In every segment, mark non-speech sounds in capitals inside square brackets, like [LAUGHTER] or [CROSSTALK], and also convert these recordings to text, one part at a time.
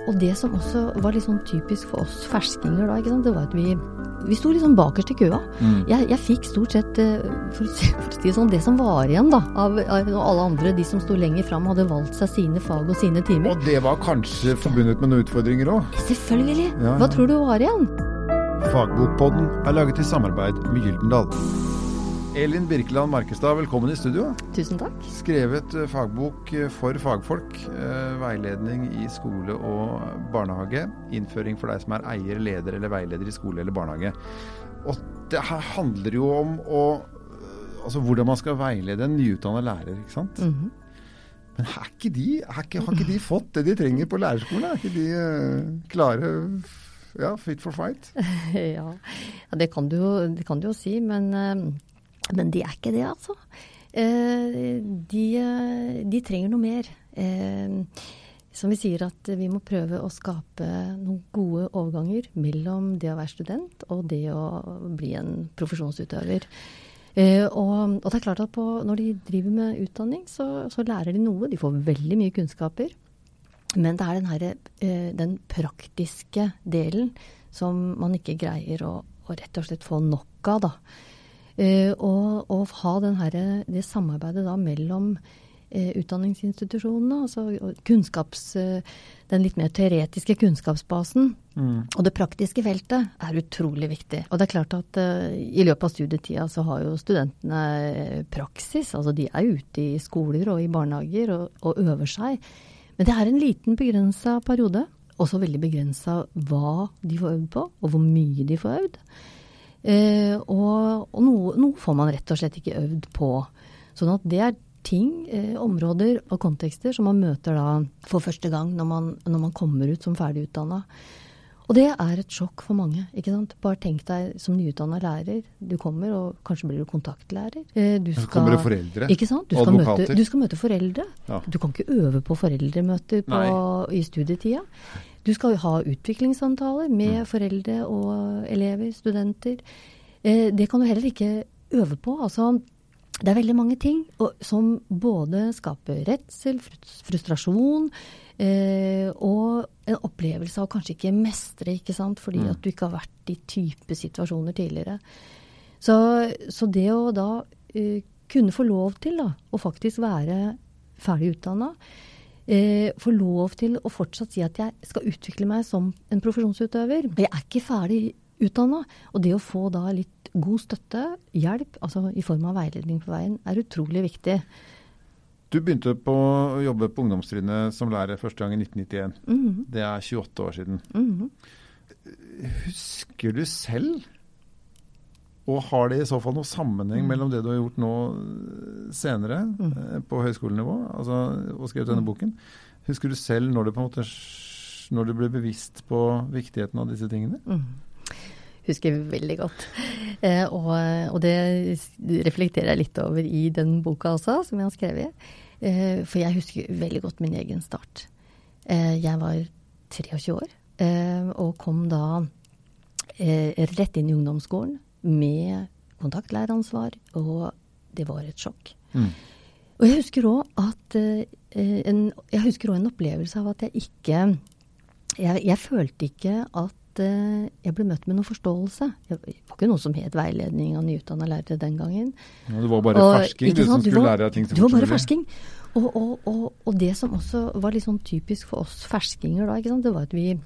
Og det som også var litt sånn typisk for oss ferskinger da, ikke sant? det var at vi, vi sto liksom bakerst i køa. Mm. Jeg, jeg fikk stort sett, eh, for å si, for å si det sånn, det som var igjen da, av, av alle andre, de som sto lenger fram, hadde valgt seg sine fag og sine timer. Og det var kanskje forbundet med noen utfordringer òg? Selvfølgelig! Ja, Hva tror du var igjen? Fagbokpodden er laget i samarbeid med Gyldendal. Elin Birkeland Markestad, velkommen i studio. Tusen takk. Skrevet eh, fagbok eh, for fagfolk. eh, Veiledning i skole og barnehage. Innføring for deg som er eier, leder eller veileder i skole eller barnehage. Og det her handler jo om å Altså hvordan man skal veilede en nyutdanna lærer, ikke sant. Mhm. Men er ikke de, ikke, har ikke de fått det de trenger på lærerskolen? Er ikke de uh, klare ja, fit for fight? [LAUGHS] ja, ja det, kan du det kan du jo si, men, eh, men de er ikke det, altså. Eh, De, eh, de trenger noe mer. Eh, Som vi sier at vi må prøve å skape noen gode overganger mellom det å være student og det å bli en profesjonsutøver. Eh, og, og det er klart at på, når de driver med utdanning, så, så lærer de noe. De får veldig mye kunnskaper. Men det er den, her, eh, den praktiske delen som man ikke greier å, å rett og slett få nok av, da. Eh, og, og ha den her, det samarbeidet da mellom eh, utdanningsinstitusjonene, altså kunnskaps, eh, den litt mer teoretiske kunnskapsbasen, og det praktiske feltet er utrolig viktig. Og det er klart at i løpet av studietida så har jo studentene praksis. Altså de er ute i skoler og i barnehager og, og øver seg. Men det er en liten begrensa periode. Også veldig begrensa hva de får øvd på, og hvor mye de får øvd. Eh, og og noe, noe får man rett og slett ikke øvd på. Sånn at det er ting, eh, områder og kontekster som man møter da for første gang når man, når man kommer ut som ferdig utdanna. Og det er et sjokk for mange. ikke sant? Bare tenk deg som nyutdanna lærer. Du kommer, og kanskje blir du kontaktlærer. Du Du Så kommer det foreldre. Ikke sant? Du skal skal, møte, du skal møte foreldre. Ja. Du kan ikke øve på foreldremøter på, i studietida. Du skal ha utviklingssamtaler med foreldre og elever, studenter. Eh, det kan du heller ikke øve på. Altså, det er veldig mange ting og, som både skaper redsel, frustrasjon eh, og en opplevelse av å kanskje ikke mestre, ikke sant, fordi at du ikke har vært i type situasjoner tidligere. Så, så det å da uh, kunne få lov til da, å faktisk være ferdig utdanna, uh, få lov til å fortsatt si at jeg skal utvikle meg som en profesjonsutøver. Jeg er ikke ferdig utdanna. Og det å få da litt god støtte, hjelp, altså i form av veiledning på veien, er utrolig viktig. Du begynte på å jobbe på ungdomstrinnet som lærer første gang i 1991. Mhm, Det er 28 år siden. mhm. Husker du selv, og har det i så fall noe sammenheng mellom det du har gjort nå eh, senere eh, på høyskolenivå, altså, og skrevet denne boken? Husker du selv når du på en måte når du ble bevisst på viktigheten av disse tingene? Husker veldig godt. Eh, og, og det reflekterer jeg litt over i den boka også, som jeg har skrevet. Eh, for jeg husker veldig godt min egen start. Eh, jeg var 23 år eh, og kom da eh, rett inn i ungdomsskolen med kontaktlæreransvar, og det var et sjokk. Mm. Og jeg husker òg at en, jeg husker også en opplevelse av at jeg ikke Jeg, jeg følte ikke at eh, jeg ble møtt med noe forståelse. Jeg, det var ikke noe som het veiledning av nyutdanna lærere den gangen. Ja, det var bare Og- fersking du som skulle var- lære deg ting så Du var som bare fersking. Og, og, og, og det som også var litt sånn typisk for oss ferskinger da, ikke sant? det var at vi,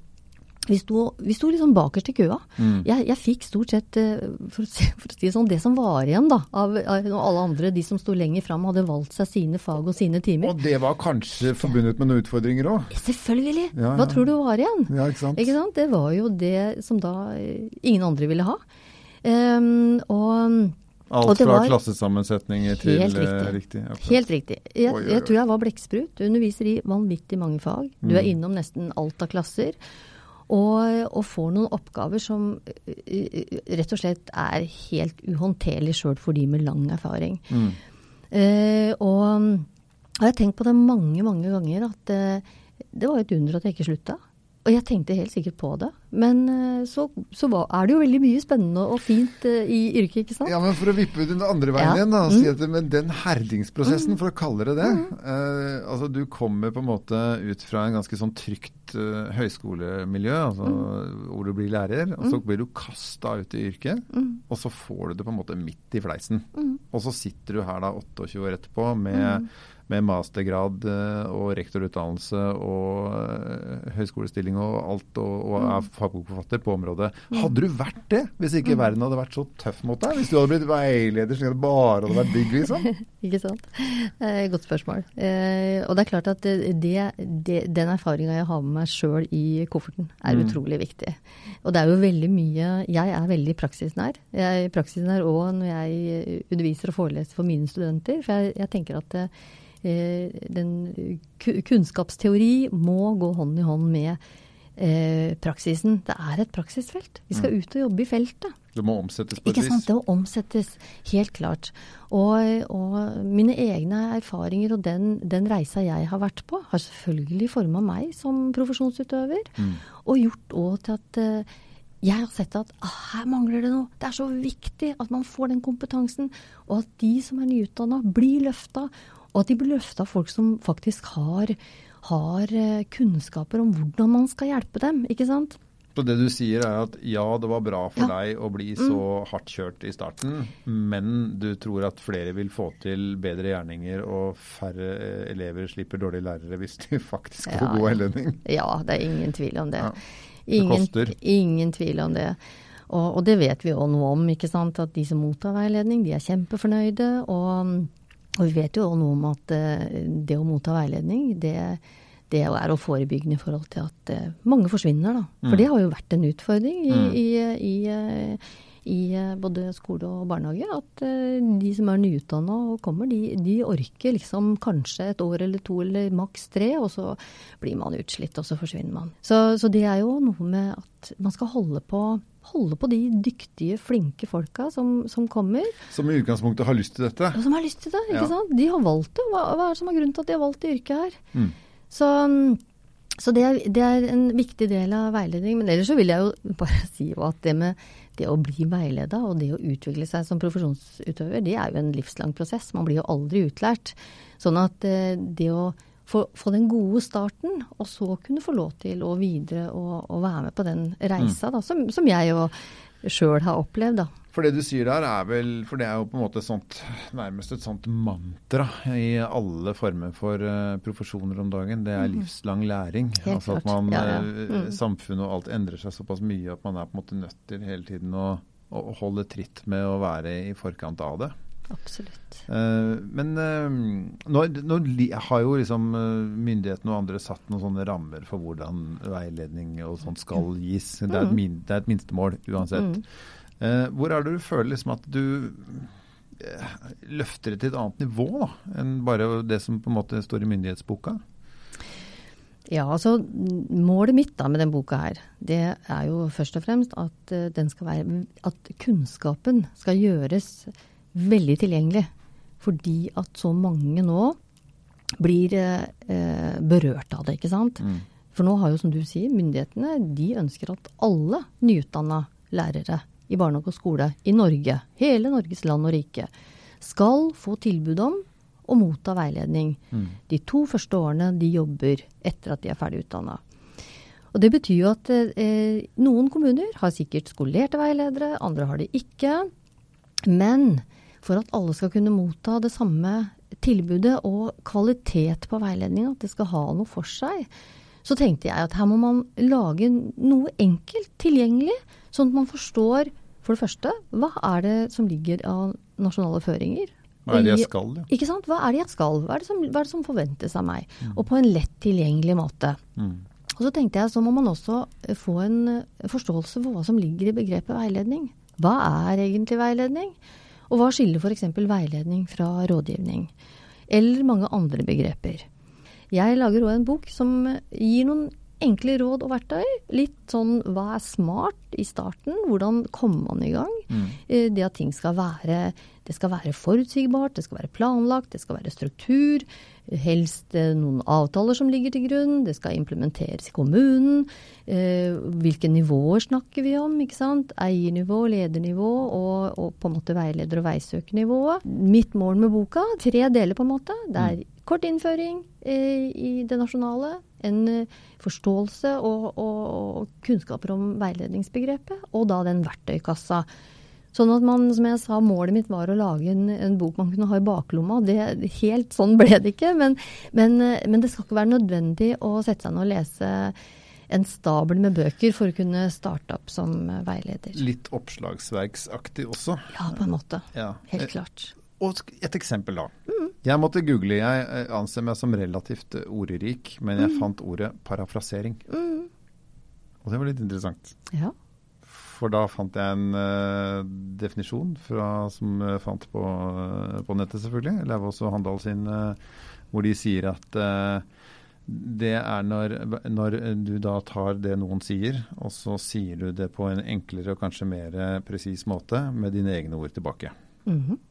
vi sto, vi sto liksom bakerst i køa. Mm. Jeg, jeg fikk stort sett, eh, for å, si, for å si det sånn, det som var igjen da, av, av alle andre, de som sto lenger fram, hadde valgt seg sine fag og sine timer. Og det var kanskje forbundet med noen utfordringer òg? Selvfølgelig! Ja, Hva tror du var igjen? Ja, ikke sant? Ikke sant? Det var jo det som da eh, ingen andre ville ha. Um, og Alt fra klassesammensetninger til Helt eh, riktig. riktig. Helt riktig. Jeg, jeg tror jeg var blekksprut. Du underviser i vanvittig mange fag. Du Mm. er innom nesten alt av klasser. Og, og får noen oppgaver som eh, eh, rett og slett er helt uhåndterlig sjøl for de med lang erfaring. Mm. Eh, og jeg har tenkt på det mange, mange ganger at eh, det var et under at jeg ikke slutta. Og jeg tenkte helt sikkert på det. Men eh, så, så var, er det jo veldig mye spennende og fint uh, i yrket, ikke sant? Ja, men for å vippe ut den andre veien Ja. igjen, da, Mm. si at men den herdingsprosessen, for å kalle det det eh, Altså, du kommer på en måte ut fra en ganske sånn trygt uh, høyskolemiljø, altså, hvor du blir lærer, og så blir du kasta ut i yrket, og så får du det på en måte midt i fleisen. Og så sitter du her da 28 år etterpå med, med mastergrad eh, og rektorutdannelse og eh, høyskolestilling og alt, og, og er fagbokforfatter på området. Hadde du vært det hvis ikke verden hadde vært så tøff mot deg? Hvis du hadde blitt veileder slik at det bare hadde vært digg, liksom? [LAUGHS] Ikke sant? Eh, godt spørsmål. Eh, og det er klart at det, det, den erfaringa jeg har med meg sjøl i kofferten, er utrolig viktig. Og det er jo veldig mye Jeg er veldig praksisnær. Jeg er praksisnær òg når jeg underviser og foreleser for mine studenter. For jeg, jeg tenker at eh, den kunnskapsteori må gå hånd i hånd med eh, praksisen. Det er et praksisfelt. Vi skal ut og jobbe i feltet. Det må omsettes på et Ikke sant, vis. det må omsettes, helt klart. Og, og mine egne erfaringer og den, den reisa jeg har vært på, har selvfølgelig forma meg som profesjonsutøver. Og gjort òg til at eh, jeg har sett at ah, her mangler det noe. Det er så viktig at man får den kompetansen. Og at de som er nyutdanna, blir løfta. Og at de blir løfta av folk som faktisk har, har eh, kunnskaper om hvordan man skal hjelpe dem. Ikke sant? Så det du sier er at ja, det var bra for Ja. Mm. deg å bli så hardt kjørt i starten, men du tror at flere vil få til bedre gjerninger og færre eh, elever slipper dårlige lærere hvis de [LAUGHS] faktisk får Ja, god veiledning? Ja, det er ingen tvil om det. Ja. Det Ingen, ingen tvil om det. Og, og det vet vi jo noe om, ikke sant. At de som mottar veiledning, de er kjempefornøyde. Og, og vi vet jo også noe om at eh, det å motta veiledning, det, det er å forebygge i forhold til at eh, mange forsvinner, da. For det har jo vært en utfordring i, i, i, eh, i både skole og barnehage. At de som er nyutdanna og kommer, de, de orker liksom kanskje et år eller to eller maks tre, og så blir man utslitt, og så forsvinner man. Så, så det er jo noe med at man skal holde på, holde på de dyktige, flinke folka som, som kommer, Som i utgangspunktet har lyst til dette. og som har lyst til det. ikke Ja. sant? De har valgt det. Hva, hva er det som er grunnen til at de har valgt det yrket her? Mm. Så, så det, er, det er en viktig del av veiledning. Men ellers så vil jeg jo [LAUGHS] bare si at det med det å bli veileda og det å utvikle seg som profesjonsutøver, det er jo en livslang prosess. Man blir jo aldri utlært. Sånn at eh, det å få, få den gode starten, og så kunne få lov til å videre og, og være med på den reisa, da, som, som jeg jo sjøl har opplevd, da. For det du sier der er vel For det er jo på en måte sånt, nærmest et sånt mantra i alle former for uh, profesjoner om dagen. Det er livslang læring. Helt altså at man, Ja, ja. eh, Mm. Samfunnet og alt endrer seg såpass mye at man er på en måte nødt til hele tiden å, å holde tritt med å være i forkant av det. Absolutt. Eh, men eh, nå, nå har jo liksom eh, myndighetene og andre satt noen sånne rammer for hvordan veiledning og sånt skal gis. Det er et, min, det er et minstemål uansett. Eh, hvor er det du føler liksom at du løfter det til et annet nivå da, enn bare det som på en måte står i myndighetsboka? Ja, altså målet mitt da med den boka her, det er jo først og fremst at den skal være At kunnskapen skal gjøres veldig tilgjengelig. Fordi at så mange nå blir eh, berørt av det, ikke sant. For nå har jo, som du sier, myndighetene de ønsker at alle nyutdanna lærere i barnehage og skole i Norge, hele Norges land og rike, skal få tilbud om å motta veiledning de to første årene de jobber etter at de er ferdig utdanna. Og det betyr jo at eh, noen kommuner har sikkert skolerte veiledere, andre har det ikke. Men for at alle skal kunne motta det samme tilbudet og kvalitet på veiledninga, at det skal ha noe for seg, så tenkte jeg at her må man lage noe enkelt tilgjengelig, sånn at man forstår for det første hva er det som ligger av nasjonale føringer. Hva er det jeg skal? Ja. ikke sant? Hva er det jeg skal? Hva er det som, er det som forventes av meg? Og på en lett tilgjengelig måte. Mm. Og så tenkte jeg så må man også eh, få en eh, forståelse for hva som ligger i begrepet veiledning. Hva er egentlig veiledning? Og hva skiller f.eks. veiledning fra rådgivning? Eller mange andre begreper. Jeg lager òg en bok som gir noen enkle råd og verktøy. Litt sånn hva er smart i starten? Hvordan kommer man i gang? Mm. Eh, Det at ting skal være det skal være forutsigbart, det skal være planlagt, det skal være struktur. Helst eh, noen avtaler som ligger til grunn. Det skal implementeres i kommunen. Eh, hvilke nivåer snakker vi om? ikke sant? Eiernivå, ledernivå og, og på en måte veileder- og veisøkernivået. Mitt mål med boka, tre deler på en måte. Det er kort innføring i det nasjonale. En eh, forståelse og, og, og kunnskaper om veiledningsbegrepet. Og da den verktøykassa. Sånn at man, som jeg sa, målet mitt var å lage en, en bok man kunne ha i baklomma. Det, helt sånn ble det ikke. Men, men, eh, men det skal ikke være nødvendig å sette seg ned og lese en stabel med bøker for å kunne starte opp som eh, veileder. Litt oppslagsverksaktig også. Ja, på en måte. Ja. Helt klart. Og et eksempel, da. Jeg måtte google. Jeg eh, anser meg som relativt eh, ordrik, men jeg fant ordet parafrasering. Og det var litt interessant. Ja. For da fant jeg en uh, definisjon fra, som jeg fant på, uh, på nettet, selvfølgelig. Lauvås og Handal sin, uh, hvor de sier at det er når, når du da tar det noen sier, og så sier du det på en enklere og kanskje mer presis måte med dine egne ord tilbake. Mhm.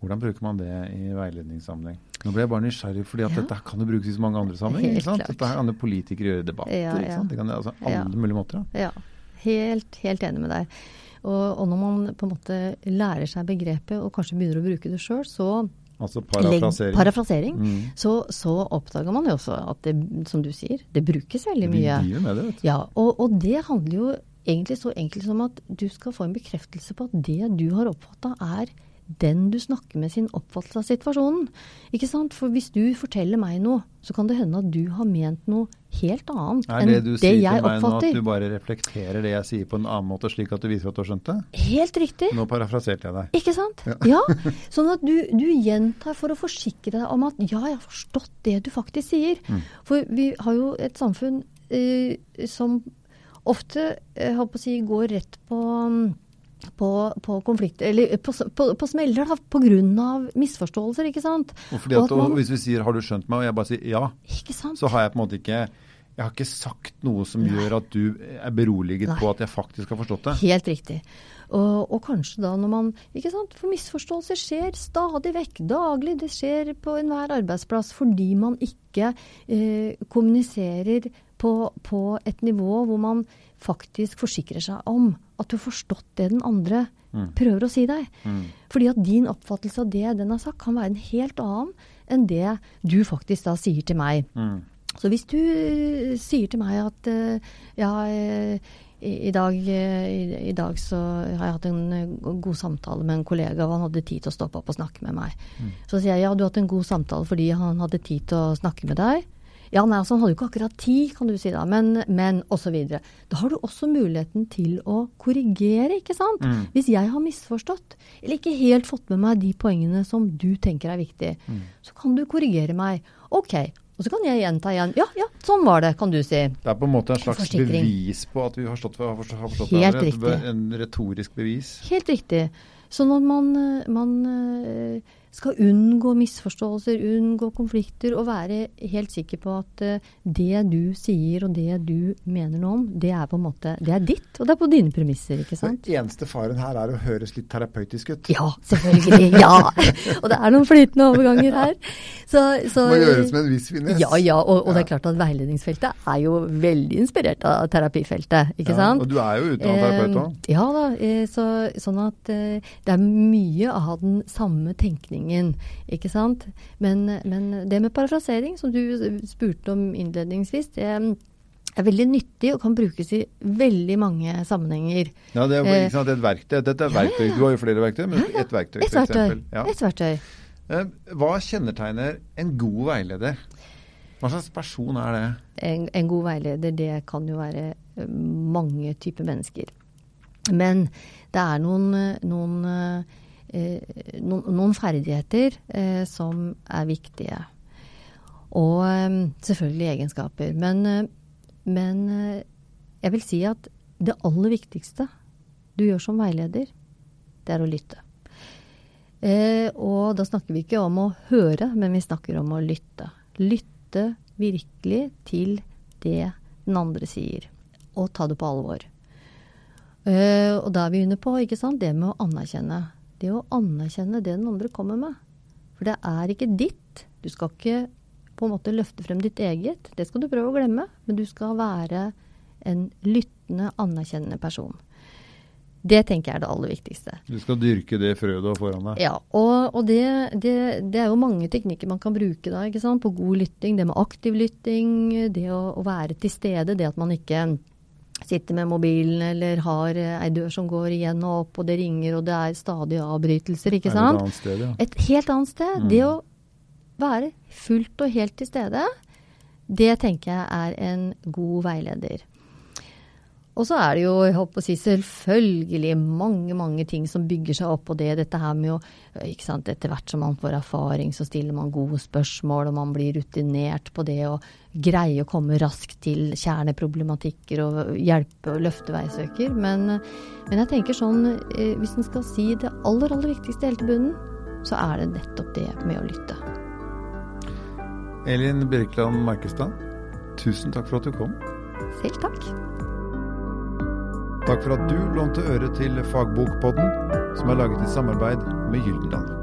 Hvordan bruker man det i veiledningssammenheng? Nå ble jeg bare nysgjerrig, fordi at Ja. dette kan jo brukes i så mange andre sammenhenger. Ikke sant? klart. Dette kan jo politikere gjøre i debatter. Ja, ikke ja. sant? Det kan, altså, alle Ja. mulige måter. Ja, helt, helt enig med deg. Og, og når man på en måte lærer seg begrepet og kanskje begynner å bruke det sjøl, så Altså parafrasering. parafrasering Mm. så, så oppdager man jo også at det, som du sier, det brukes veldig mye. driver med det, vet du. Ja, og, og det handler jo egentlig så enkelt som at du skal få en bekreftelse på at det du har oppfatta, er den du snakker med sin oppfattelse av situasjonen. Ikke sant? For hvis du forteller meg noe, så kan det hende at du har ment noe helt annet enn det jeg oppfatter. Er det du sier til meg nå, at du bare reflekterer det jeg sier på en annen måte, slik at du viser at du har skjønt det? Helt riktig. Nå parafraserte jeg deg. Ikke sant? Ja. [LAUGHS] Sånn at du, du gjentar for å forsikre deg om at ja, jeg har forstått det du faktisk sier. Mm. For vi har jo et samfunn eh, som ofte jeg holdt på å si, går rett på mm, på, på konflikter, eller på, på, på smeller da, pga. misforståelser, ikke sant. Og fordi Og at, at man- og hvis vi sier 'har du skjønt meg', og jeg bare sier ja, Ikke sant? så har jeg på en måte ikke jeg har ikke sagt noe som gjør at du er beroliget Nei. på at jeg faktisk har forstått det. Helt riktig. Og, og kanskje da når man ikke sant, For misforståelser skjer stadig vekk, daglig. Det skjer på enhver arbeidsplass fordi man ikke eh, kommuniserer på, på et nivå hvor man faktisk forsikrer seg om at du har forstått det den andre prøver å si deg. Fordi at din oppfattelse av det den har sagt, kan være en helt annen enn det du faktisk da sier til meg. Mm. Så hvis du eh, sier til meg at eh, ja, eh, i, dag, i, dag så har jeg hatt en god samtale med en kollega, og han hadde tid til å stoppe opp og snakke med meg. Så sier jeg ja, du har hatt en god samtale fordi han hadde tid til å snakke med deg. Ja, nei, altså Han hadde jo ikke akkurat tid, kan du si da, men, men osv. Da har du også muligheten til å korrigere, ikke sant? Hvis jeg har misforstått, eller ikke helt fått med meg de poengene som du tenker er viktig, så kan du korrigere meg. Ok, og så kan jeg gjenta igjen. Ja, ja, sånn var det, kan du si. Det er på en måte en slags bevis på at vi har forstått, har forstått, har forstått Helt hverandre. Riktig. En retorisk bevis. Helt riktig. Sånn at man, eh, man eh, skal unngå misforståelser, unngå konflikter, og være helt sikker på at eh, det du sier og det du mener noe om, det er på en måte Det er ditt, og det er på dine premisser, ikke sant? Den eneste faren her er å høres litt terapeutisk ut. Ja, selvfølgelig. Ja! Og det er noen flytende overganger her. Så, så, Må gjøres med en viss finesse. Ja, ja. Og, og det er klart at veiledningsfeltet er jo veldig inspirert av terapifeltet, ikke Ja, sant? Og du er jo utdannet terapeut òg. Eh, ja da, eh, så, sånn at det er mye av den samme tenkningen, ikke sant. Men, men det med parafrasering, som du spurte om innledningsvis, det er veldig nyttig og kan brukes i veldig mange sammenhenger. Ja, det er, jo ikke sant, et verktøy. Dette er verktøy. Du har jo flere verktøy, men ett verktøy, Et verktøy. Ja. Et verktøy. Eh, Hva kjennetegner en god veileder? Hva slags person er det? En, en god veileder, det kan jo være eh, mange typer mennesker. Men det er noen, eh, noen, eh, noen, noen ferdigheter eh, som er viktige. Og eh, selvfølgelig egenskaper. Men, eh, men eh, jeg vil si at det aller viktigste du gjør som veileder, det er å lytte. Eh, og da snakker vi ikke om å høre, men vi snakker om å lytte. Lytte virkelig til det den andre sier, og ta det på alvor. Og da er vi inne på ikke sant, det med å anerkjenne. Det å anerkjenne det den andre kommer med. For det er ikke ditt. Du skal ikke på en måte løfte frem ditt eget. Det skal du prøve å glemme. Men du skal være en lyttende, anerkjennende person. Det tenker jeg er det aller viktigste. Du skal dyrke det frøet du har foran deg? Ja, og, og det, det, det, er jo mange teknikker man kan bruke da, på god lytting. Det med aktiv lytting, det å, å være til stede, det at man ikke sitter med mobilen eller har ei dør som går igjen og opp, og det ringer og det er stadig avbrytelser, ikke sant. Et sted, ja. Et helt annet sted. Mm. Det å være fullt og helt til stede, det tenker jeg er en god veileder. Og så er det jo jeg håper å si, selvfølgelig mange mange ting som bygger seg opp på det. Dette her med å ikke sant, Etter hvert som man får erfaring, så stiller man gode spørsmål, og man blir rutinert på det å greie å komme raskt til kjerneproblematikker og hjelpe og løfte veisøker. Men, men jeg tenker sånn, eh, hvis en skal si det aller, aller viktigste helt til bunnen, så er det nettopp det med å lytte. Elin Birkeland Markestad, tusen takk for at du kom. Selv takk. Takk for at du lånte øre til Fagbokpodden, som er laget i samarbeid med Gyldendal.